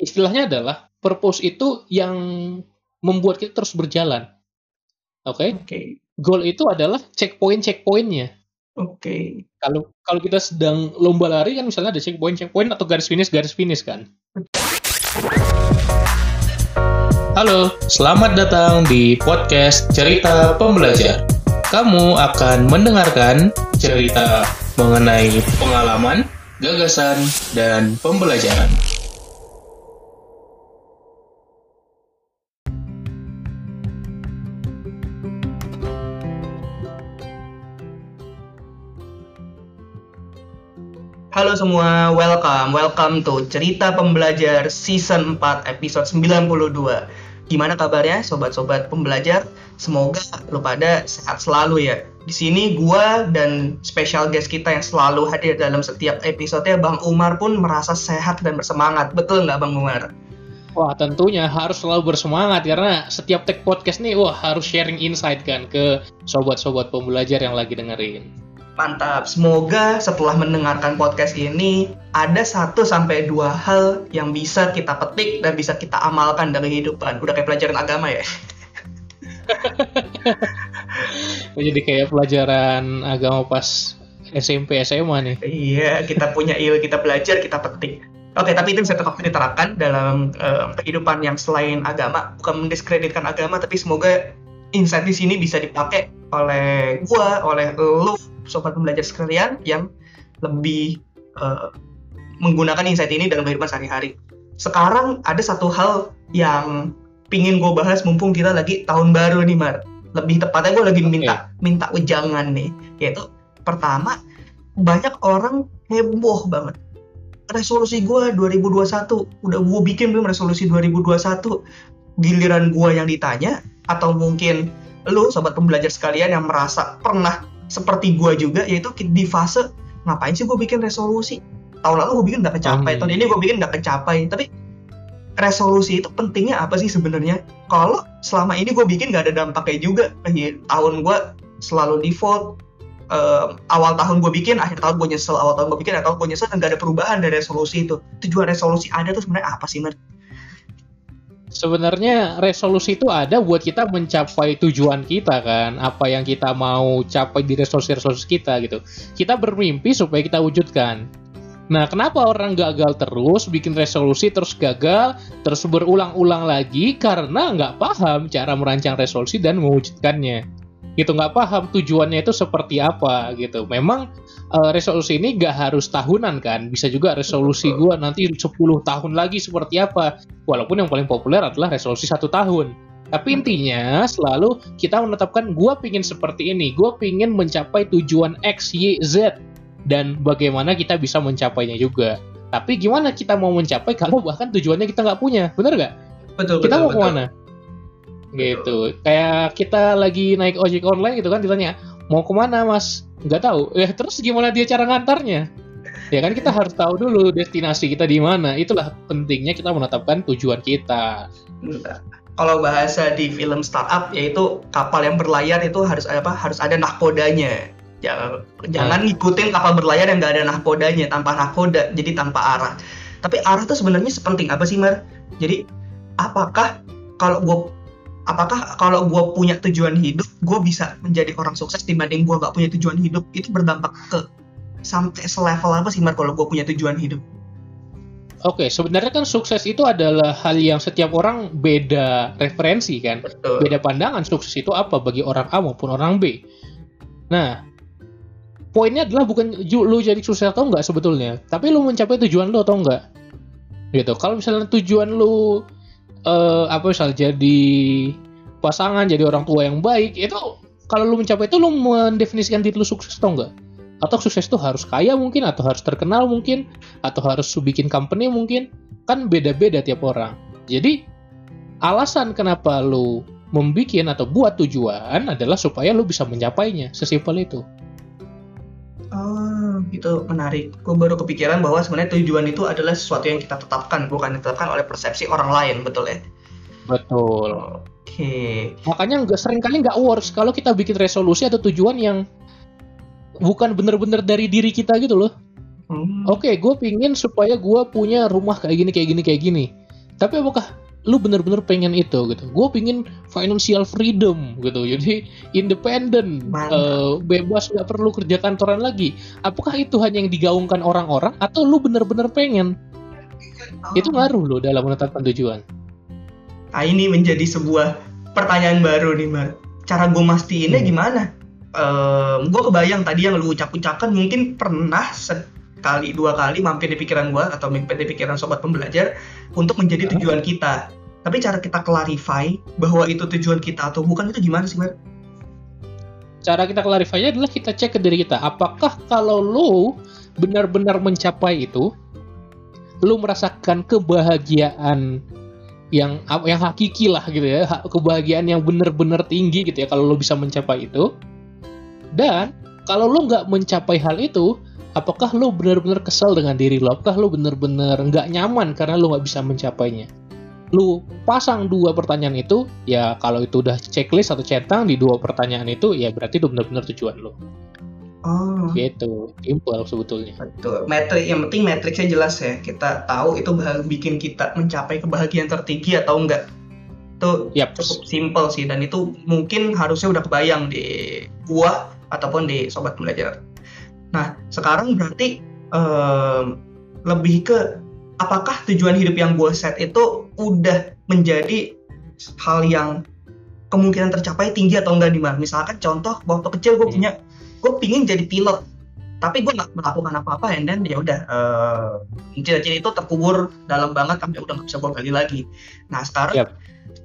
istilahnya adalah purpose itu yang membuat kita terus berjalan. Oke? Okay? Okay. Goal itu adalah checkpoint checkpointnya. Oke. Okay. Kalau kalau kita sedang lomba lari kan misalnya ada checkpoint checkpoint atau garis finish garis finish kan. Halo, selamat datang di podcast Cerita Pembelajar. Kamu akan mendengarkan cerita mengenai pengalaman, gagasan, dan pembelajaran. Halo semua, welcome, welcome to Cerita Pembelajar Season 4 episode 92. Gimana kabarnya sobat-sobat pembelajar? Semoga lu pada sehat selalu ya. Di sini gua dan special guest kita yang selalu hadir dalam setiap episode Bang Umar pun merasa sehat dan bersemangat. Betul nggak Bang Umar? Wah tentunya harus selalu bersemangat karena setiap tech podcast nih wah harus sharing insight kan ke sobat-sobat pembelajar yang lagi dengerin. Mantap. Semoga setelah mendengarkan podcast ini ada satu sampai dua hal yang bisa kita petik dan bisa kita amalkan dalam kehidupan. Udah kayak pelajaran agama ya. Jadi kayak pelajaran agama pas SMP SMA nih. Iya, kita punya ilmu, kita belajar, kita petik. Oke, tapi itu bisa tetap diterapkan dalam uh, kehidupan yang selain agama. Bukan mendiskreditkan agama, tapi semoga insight di sini bisa dipakai oleh gua, oleh lu, sobat pembelajar sekalian yang lebih uh, menggunakan insight ini dalam kehidupan sehari-hari. Sekarang ada satu hal yang pingin gue bahas mumpung kita lagi tahun baru nih Mar. Lebih tepatnya gue lagi minta okay. minta wejangan nih. Yaitu pertama banyak orang heboh banget. Resolusi gue 2021 udah gue bikin belum resolusi 2021. Giliran gue yang ditanya atau mungkin lu sobat pembelajar sekalian yang merasa pernah seperti gue juga yaitu di fase ngapain sih gue bikin resolusi? Tahun lalu gue bikin nggak kecapai tahun ini gue bikin nggak kecapai. Tapi resolusi itu pentingnya apa sih sebenarnya? Kalau selama ini gue bikin nggak ada dampaknya juga. Tahun gue selalu default uh, awal tahun gue bikin akhir tahun gue nyesel awal tahun gue bikin akhir tahun gue nyesel dan gak ada perubahan dari resolusi itu. Tujuan resolusi ada tuh sebenarnya apa sih Mer? Sebenarnya resolusi itu ada buat kita mencapai tujuan kita kan? Apa yang kita mau capai di resolusi-resolusi kita gitu. Kita bermimpi supaya kita wujudkan. Nah kenapa orang gagal terus bikin resolusi terus gagal terus berulang-ulang lagi? Karena nggak paham cara merancang resolusi dan mewujudkannya gitu nggak paham tujuannya itu seperti apa gitu. Memang uh, resolusi ini nggak harus tahunan kan? Bisa juga resolusi gue nanti 10 tahun lagi seperti apa. Walaupun yang paling populer adalah resolusi satu tahun. Tapi intinya selalu kita menetapkan gue pingin seperti ini. Gue pingin mencapai tujuan X Y Z. Dan bagaimana kita bisa mencapainya juga. Tapi gimana kita mau mencapai kalau bahkan tujuannya kita nggak punya? Bener nggak? Betul kita betul, mau ke mana gitu. Kayak kita lagi naik ojek online gitu kan ditanya mau ke mana mas? Nggak tahu. Ya terus gimana dia cara ngantarnya? Ya kan kita harus tahu dulu destinasi kita di mana. Itulah pentingnya kita menetapkan tujuan kita. Kalau bahasa di film startup yaitu kapal yang berlayar itu harus apa? Harus ada nahkodanya. Jangan jangan hmm. ngikutin kapal berlayar yang nggak ada nahkodanya tanpa nahkoda jadi tanpa arah. Tapi arah itu sebenarnya sepenting apa sih mar? Jadi apakah kalau gue apakah kalau gue punya tujuan hidup gue bisa menjadi orang sukses dibanding gue gak punya tujuan hidup itu berdampak ke sampai selevel apa sih Mar kalau gue punya tujuan hidup Oke, okay, sebenarnya kan sukses itu adalah hal yang setiap orang beda referensi kan, Betul. beda pandangan sukses itu apa bagi orang A maupun orang B. Nah, poinnya adalah bukan lu jadi sukses atau enggak sebetulnya, tapi lu mencapai tujuan lu atau enggak. Gitu. Kalau misalnya tujuan lu uh, apa misal jadi pasangan jadi orang tua yang baik itu kalau lu mencapai itu lu mendefinisikan diri lu sukses atau enggak? Atau sukses itu harus kaya mungkin atau harus terkenal mungkin atau harus bikin company mungkin? Kan beda-beda tiap orang. Jadi alasan kenapa lu membikin atau buat tujuan adalah supaya lu bisa mencapainya sesimpel itu itu menarik. Gue baru kepikiran bahwa sebenarnya tujuan itu adalah sesuatu yang kita tetapkan, bukan ditetapkan oleh persepsi orang lain, betul ya? Betul. Oke. Okay. Makanya nggak sering kali nggak works kalau kita bikin resolusi atau tujuan yang bukan bener-bener dari diri kita gitu loh. Hmm. Oke, okay, gue pingin supaya gue punya rumah kayak gini, kayak gini, kayak gini. tapi apakah lu bener-bener pengen itu gitu gue pengen financial freedom gitu jadi independen Mantap. eh, bebas nggak perlu kerja kantoran lagi apakah itu hanya yang digaungkan orang-orang atau lu bener-bener pengen itu ngaruh lo dalam menetapkan tujuan Nah, ini menjadi sebuah pertanyaan baru nih, Mar. Cara gue mastiin-nya Hmm. gimana? gue kebayang tadi yang lu ucap-ucapkan mungkin pernah sekali dua kali mampir di pikiran gue atau mampir di pikiran sobat pembelajar untuk menjadi Hah? tujuan kita. Tapi cara kita clarify bahwa itu tujuan kita atau bukan itu gimana sih, Mar? cara kita clarify adalah kita cek ke diri kita apakah kalau lu benar-benar mencapai itu lu merasakan kebahagiaan yang yang hakiki lah gitu ya ha- kebahagiaan yang benar-benar tinggi gitu ya kalau lu bisa mencapai itu dan kalau lu nggak mencapai hal itu apakah lu benar-benar kesal dengan diri lu apakah lu benar-benar nggak nyaman karena lu nggak bisa mencapainya lu pasang dua pertanyaan itu ya kalau itu udah checklist atau centang di dua pertanyaan itu ya berarti itu benar-benar tujuan lo Oh, gitu simple sebetulnya betul. Metrik yang penting matriksnya jelas ya. Kita tahu itu bikin kita mencapai kebahagiaan tertinggi atau enggak. Itu yap cukup simple sih dan itu mungkin harusnya udah kebayang di gua ataupun di sobat belajar. Nah, sekarang berarti em, lebih ke apakah tujuan hidup yang gua set itu udah menjadi hal yang kemungkinan tercapai tinggi atau enggak nih? Misalkan contoh waktu kecil gue Hmm. punya gue pingin jadi pilot tapi gue nggak melakukan apa-apa and then ya udah eh, cita-cita itu terkubur dalam banget sampai udah nggak bisa gue gali lagi nah sekarang Yap.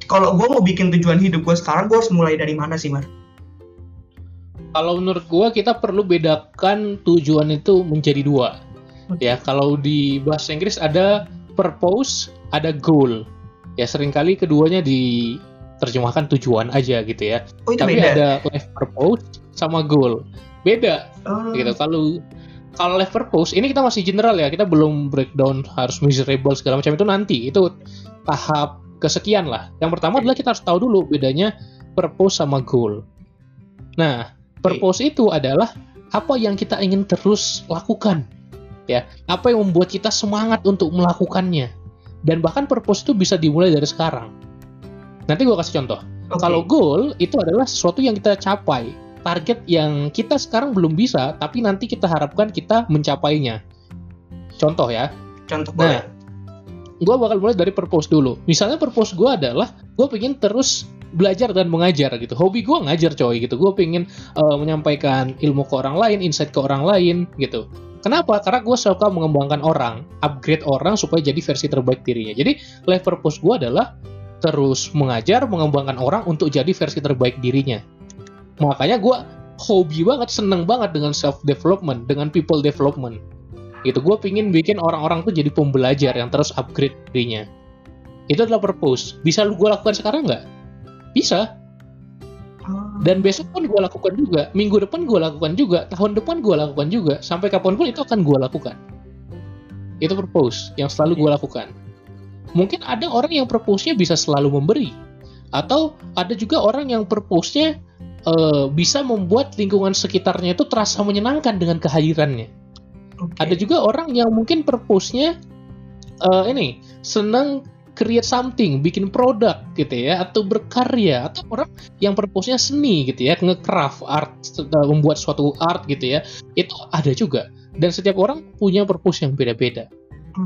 kalau gue mau bikin tujuan hidup gue sekarang gue harus mulai dari mana sih Mar? Kalau menurut gua kita perlu bedakan tujuan itu menjadi dua. Ya kalau di bahasa Inggris ada purpose ada goal. Ya sering kali keduanya diterjemahkan tujuan aja gitu ya. Oh itu tapi beda. ada life purpose sama goal. Beda. Oh, gitu. Kalau kalau life purpose ini kita masih general ya. Kita belum breakdown harus miserable segala macam itu nanti. Itu tahap kesekian lah. Yang pertama adalah kita harus tahu dulu bedanya purpose sama goal. Nah purpose itu adalah apa yang kita ingin terus lakukan ya apa yang membuat kita semangat untuk melakukannya dan bahkan purpose itu bisa dimulai dari sekarang nanti gue kasih contoh oke. kalau goal itu adalah sesuatu yang kita capai, target yang kita sekarang belum bisa, tapi nanti kita harapkan kita mencapainya. Contoh ya, contoh nah, gue bakal mulai dari purpose dulu. Misalnya purpose gue adalah gue pengen terus belajar dan mengajar gitu. Hobi gue ngajar coy gitu. Gue pengen eh, menyampaikan ilmu ke orang lain, insight ke orang lain gitu. Kenapa? Karena gue suka mengembangkan orang, upgrade orang supaya jadi versi terbaik dirinya. Jadi life purpose gue adalah terus mengajar, mengembangkan orang untuk jadi versi terbaik dirinya. Makanya gue hobi banget, seneng banget dengan self development, dengan people development. Gitu, gue pingin bikin orang-orang tuh jadi pembelajar yang terus upgrade dirinya. Itu adalah purpose. Bisa lu gue lakukan sekarang nggak? Bisa. Oh, Dan besok pun gue lakukan juga. Minggu depan gue lakukan juga. Tahun depan gue lakukan juga. Sampai kapan pun itu akan gue lakukan. Itu purpose yang selalu gue lakukan. Mungkin ada orang yang purpose-nya bisa selalu memberi. Atau ada juga orang yang purpose-nya eh, bisa membuat lingkungan sekitarnya itu terasa menyenangkan dengan kehadirannya. oke. Ada juga orang yang mungkin purpose-nya eh, ini senang create something, bikin produk gitu ya, atau berkarya, atau orang yang purpose-nya seni gitu ya, nge-craft art, membuat suatu art gitu ya, itu ada juga. Dan setiap orang punya purpose yang beda-beda.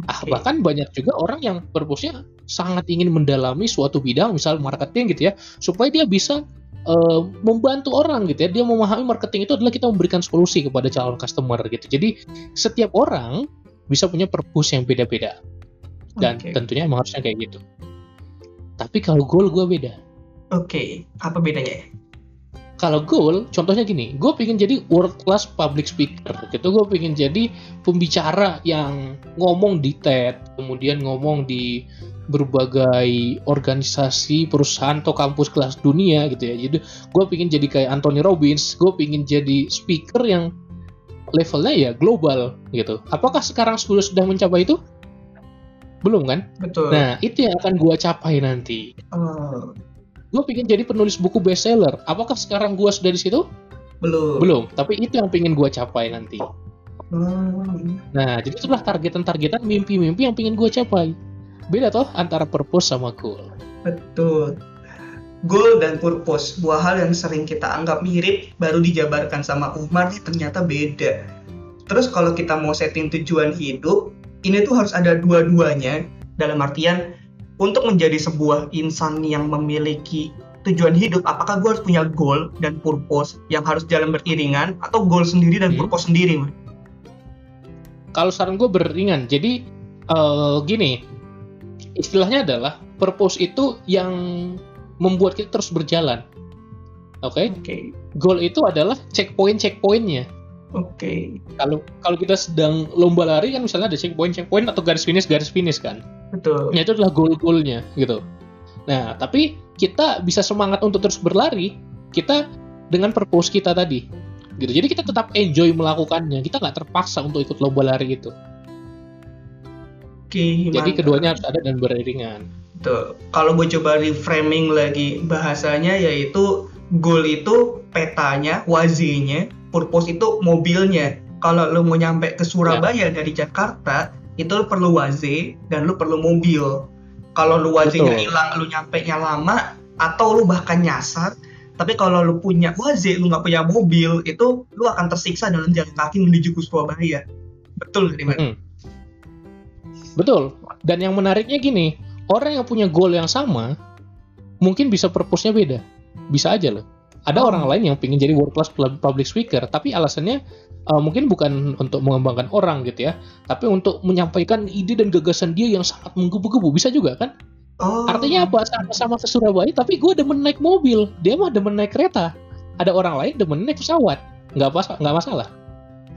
Ah, Oke. bahkan banyak juga orang yang purpose-nya sangat ingin mendalami suatu bidang, misal marketing gitu ya, supaya dia bisa eh, membantu orang gitu ya. Dia memahami marketing itu adalah kita memberikan solusi kepada calon customer gitu. Jadi setiap orang bisa punya purpose yang beda-beda. Dan Oke. tentunya emang harusnya kayak gitu. Tapi kalau goal gue beda. Oke, apa bedanya? Kalau goal, contohnya gini, gue pengen jadi world class public speaker, gitu. Gue pengen jadi pembicara yang ngomong di TED, kemudian ngomong di berbagai organisasi, perusahaan atau kampus kelas dunia, gitu ya. Jadi gue pengen jadi kayak Anthony Robbins, gue pengen jadi speaker yang levelnya ya global, gitu. Apakah sekarang sudah sudah mencapai itu? Belum kan? Betul. Nah, itu yang akan gue capai nanti Oh, gue pengen jadi penulis buku bestseller. Apakah sekarang gue sudah di situ? belum. Belum. Tapi itu yang pengen gue capai nanti. Hmm. Nah, jadi itulah targetan-targetan mimpi-mimpi yang pengen gue capai. beda toh antara purpose sama goal Betul. Goal dan purpose, dua hal yang sering kita anggap mirip, baru dijabarkan sama Umar ternyata beda. Terus kalau kita mau setting tujuan hidup, ini tuh harus ada dua-duanya, dalam artian untuk menjadi sebuah insan yang memiliki tujuan hidup, apakah gue harus punya goal dan purpose yang harus jalan beriringan, atau goal sendiri dan Hmm. purpose sendiri? Man? kalau saran gue beriringan jadi eh, gini istilahnya adalah purpose itu yang membuat kita terus berjalan oke Oke, goal itu adalah checkpoint checkpointnya oke, kalau kalau kita sedang lomba lari kan misalnya ada checkpoint checkpoint atau garis finish garis finish kan? Betul. Ya, itu adalah goal-goalnya gitu. Nah tapi kita bisa semangat untuk terus berlari kita dengan purpose kita tadi gitu. Jadi kita tetap enjoy melakukannya kita nggak terpaksa untuk ikut lomba lari itu. Oke, jadi mantap. keduanya harus ada dan beriringan. Tuh, kalau gue coba reframing lagi bahasanya yaitu goal itu petanya, wazenya, purpose itu mobilnya. Kalau lu mau nyampe ke Surabaya dari Jakarta, itu lu perlu waze dan lu perlu mobil. Kalau lu wazenya hilang, lu nyampe nya lama atau lu bahkan nyasar. Tapi kalau lu punya waze, lu nggak punya mobil, itu lu akan tersiksa dalam jalan kaki menuju ke Surabaya. Betul, nggak, Diman? Mm. Betul. Dan yang menariknya gini, orang yang punya goal yang sama, mungkin bisa purpose-nya beda. Bisa aja loh. Ada orang lain yang pengen jadi world class pub- public speaker, tapi alasannya uh, mungkin bukan untuk mengembangkan orang gitu ya, tapi untuk menyampaikan ide dan gagasan dia yang sangat menggebu-gebu. Bisa juga kan? Oh. Artinya apa? Sama-sama ke Surabaya, tapi gue demen naik mobil, dia mah demen naik kereta. Ada orang lain demen naik pesawat, nggak pas nggak masalah,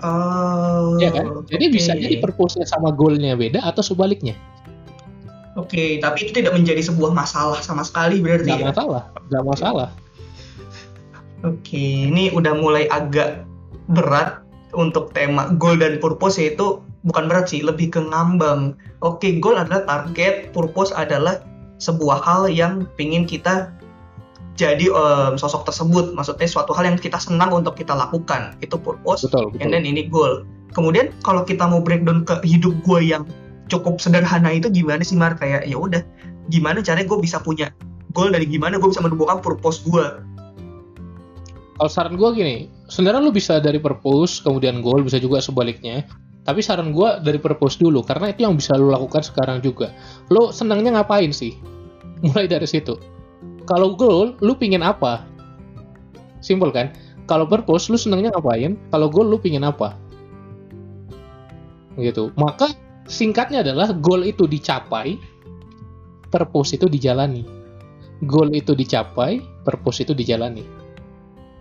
Oh. ya kan? Jadi oke. bisa jadi purpose-nya sama goal-nya beda atau sebaliknya. Oke, tapi itu tidak menjadi sebuah masalah sama sekali berarti nggak ya? masalah nggak masalah Oke, ini udah mulai agak berat untuk tema goal dan purpose yaitu bukan berat sih, lebih ke ngambang. Oke, goal adalah target, purpose adalah sebuah hal yang pingin kita jadi em, sosok tersebut. Maksudnya suatu hal yang kita senang untuk kita lakukan. Itu purpose, betul and betul then ini goal. Kemudian kalau kita mau breakdown ke hidup gue yang cukup sederhana itu gimana sih Mar? Kayak ya udah, gimana caranya gue bisa punya goal dari gimana gue bisa menemukan purpose gue? Kalau saran gue gini sebenarnya lu bisa dari purpose kemudian goal bisa juga sebaliknya. Tapi saran gue dari purpose dulu karena itu yang bisa lu lakukan sekarang juga. Lu senangnya ngapain sih? Mulai dari situ. Kalau goal lu pingin apa? Simpel kan? Kalau purpose lu senangnya ngapain? Kalau goal lu pingin apa? Gitu. Maka singkatnya adalah goal itu dicapai purpose itu dijalani. Goal itu dicapai purpose itu dijalani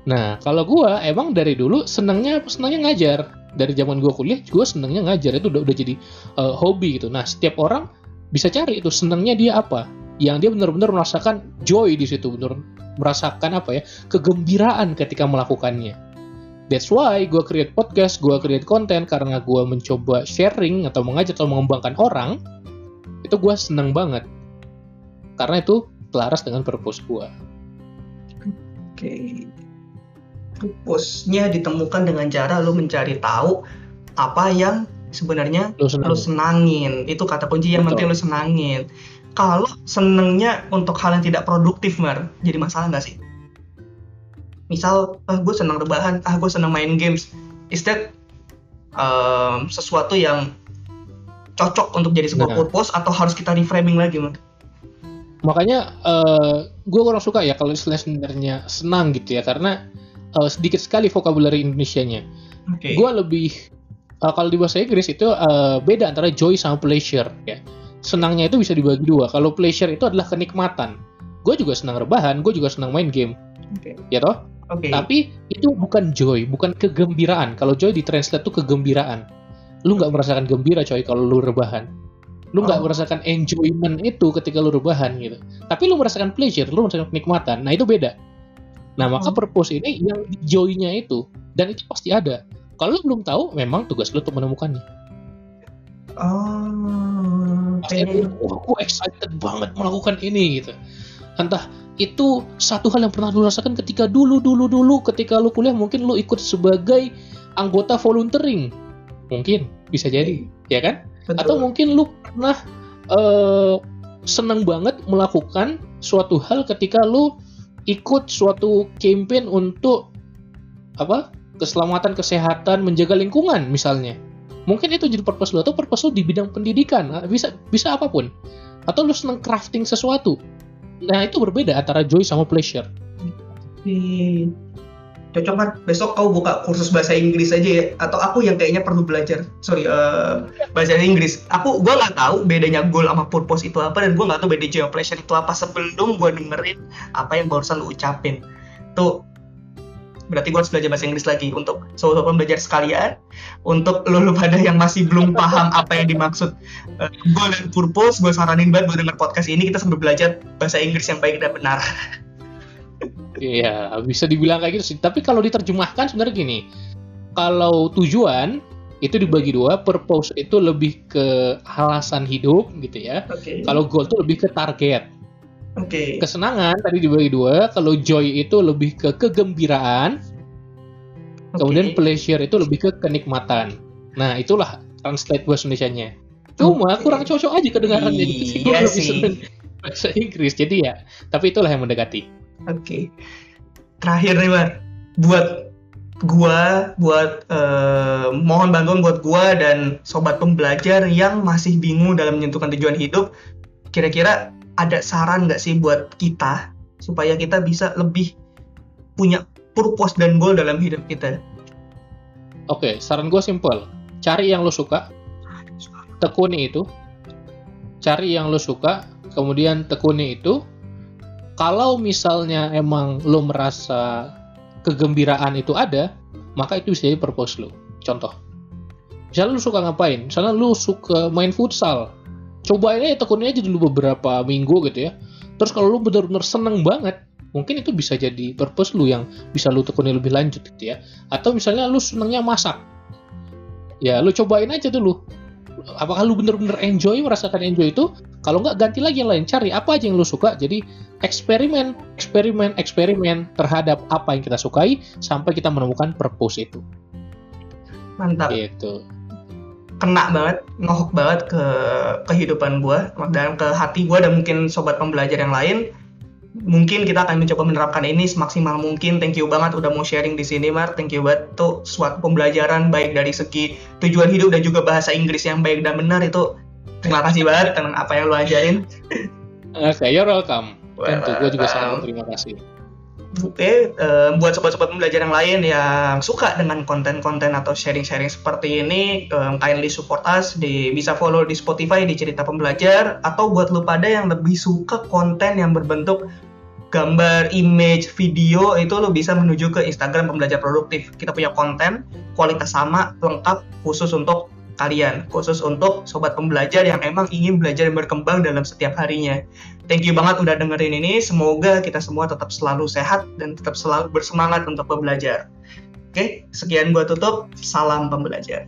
Nah, kalau gua emang dari dulu senangnya senangnya ngajar. Dari zaman gua kuliah, gua senangnya ngajar itu udah udah jadi uh, hobi gitu. Nah, setiap orang bisa cari itu senangnya dia apa. Yang dia benar-benar merasakan joy di situ, benar merasakan apa ya, kegembiraan ketika melakukannya. That's why gua create podcast, gua create konten karena gua mencoba sharing atau mengajak atau mengembangkan orang. Itu gua senang banget. Karena itu selaras dengan purpose gua. Oke. Purpose-nya ditemukan dengan cara lu mencari tahu apa yang sebenarnya Lu senang. lu senangin. Itu kata kunci yang Betul. penting lu senangin. Kalau senengnya untuk hal yang tidak produktif, Mar, jadi masalah nggak sih? Misal, ah gue senang rebahan, ah gue senang main games. Is that um, sesuatu yang cocok untuk jadi sebuah Benar. purpose atau harus kita reframing lagi, Mar? makanya gue kurang suka ya kalau istilah sebenarnya senang gitu ya karena eh, sedikit sekali vocabulary Indonesianya. Oke. gue lebih eh, kalau di bahasa Inggris itu eh, beda antara joy sama pleasure ya. Senangnya itu bisa dibagi dua. Kalau pleasure itu adalah kenikmatan. Gue juga senang rebahan gue juga senang main game. Oke. ya toh? Oke. tapi itu bukan joy bukan kegembiraan. Kalau joy ditranslate tuh kegembiraan. Lu nggak merasakan gembira coy kalau lu rebahan. Lu nggak Oh. merasakan enjoyment itu ketika lu rebahan gitu. Tapi lu merasakan pleasure lu merasakan kenikmatan. Nah itu beda nah maka Oh. purpose ini yang joy-nya itu dan itu pasti ada kalau lu belum tahu memang tugas lu untuk menemukannya Oh. pasti gue excited banget melakukan ini gitu entah itu satu hal yang pernah lu rasakan ketika dulu dulu dulu ketika lu kuliah mungkin lu ikut sebagai anggota volunteering mungkin bisa jadi ya kan Betul. atau mungkin lu pernah uh, seneng banget melakukan suatu hal ketika lu ikut suatu campaign untuk apa keselamatan kesehatan menjaga lingkungan misalnya. Mungkin itu jadi purpose lu atau purpose lu di bidang pendidikan. Nah, bisa bisa apa pun. Atau lu seneng crafting sesuatu. Nah itu berbeda antara joy sama pleasure cocok kan besok kau buka kursus bahasa Inggris aja ya. Atau aku yang kayaknya perlu belajar. Sorry uh, bahasa Inggris. Aku gue nggak tahu bedanya goal sama purpose itu apa dan gue nggak tahu beda geopleasure itu apa. Sebelum gue dengerin apa yang barusan lu ucapin. Tuh berarti gue harus belajar bahasa Inggris lagi. Untuk sobat-sobat belajar sekalian untuk lo lo pada yang masih belum paham apa yang dimaksud uh, goal dan purpose gue saranin banget buat denger podcast ini. Kita sambil belajar bahasa Inggris yang baik dan benar Iya, bisa dibilang kayak gitu sih. Tapi kalau diterjemahkan sebenarnya gini, kalau tujuan itu dibagi dua, purpose itu lebih ke alasan hidup gitu ya. Okay. Kalau goal itu lebih ke target. Oke. Okay. Kesenangan tadi dibagi dua, kalau joy itu lebih ke kegembiraan. Okay. Kemudian pleasure itu lebih ke kenikmatan. Nah, itulah translate bahasa Indonesia-nya. Cuma okay. kurang cocok aja kedengarannya. Iya sih. Bahasa Inggris. Jadi ya, tapi itulah yang mendekati. Oke. Okay. Terakhir nih, Mar. Buat gua, buat uh, mohon bantuan buat gua dan sobat pembelajar yang masih bingung dalam menentukan tujuan hidup. Kira-kira ada saran nggak sih buat kita supaya kita bisa lebih punya purpose dan goal dalam hidup kita? Oke, okay, saran gue simple. Cari yang lo suka, tekuni itu. Cari yang lo suka, kemudian tekuni itu, kalau misalnya emang lo merasa kegembiraan itu ada, maka itu bisa jadi purpose lo. Contoh, misalnya lo suka ngapain? Misalnya lo suka main futsal, cobain aja tekunin aja dulu beberapa minggu gitu ya. Terus kalau lo benar-benar seneng banget, mungkin itu bisa jadi purpose lo yang bisa lo tekuni lebih lanjut gitu ya. Atau misalnya lo senengnya masak, ya lo cobain aja dulu. Apakah lo bener-bener enjoy, merasakan enjoy itu? Kalau nggak ganti lagi yang lain, cari apa aja yang lo suka. Jadi eksperimen, eksperimen, eksperimen terhadap apa yang kita sukai sampai kita menemukan purpose itu. Mantap. Gitu. Kena banget, ngohok banget ke kehidupan gue dan ke hati gue dan mungkin sobat pembelajar yang lain. Mungkin kita akan mencoba menerapkan ini semaksimal mungkin. Thank you banget udah mau sharing di sini, Mar. Thank you banget. Tuh suatu pembelajaran baik dari segi tujuan hidup dan juga bahasa Inggris yang baik dan benar itu. Terima kasih banget tentang apa yang lo ajarin. Oke, okay, you're welcome. Tentu, gue juga sangat terima kasih. Uh, buat sobat-sobat pembelajar yang lain yang suka dengan konten-konten atau sharing-sharing seperti ini, um, kindly support us di bisa follow di Spotify di cerita pembelajar atau buat lu pada yang lebih suka konten yang berbentuk gambar, image, video itu lo bisa menuju ke Instagram pembelajar produktif. Kita punya konten kualitas sama, lengkap, khusus untuk kalian, khusus untuk sobat pembelajar yang emang ingin belajar dan berkembang dalam setiap harinya. Thank you banget udah dengerin ini. Semoga kita semua tetap selalu sehat dan tetap selalu bersemangat untuk belajar. Oke, sekian gua tutup. Salam pembelajar.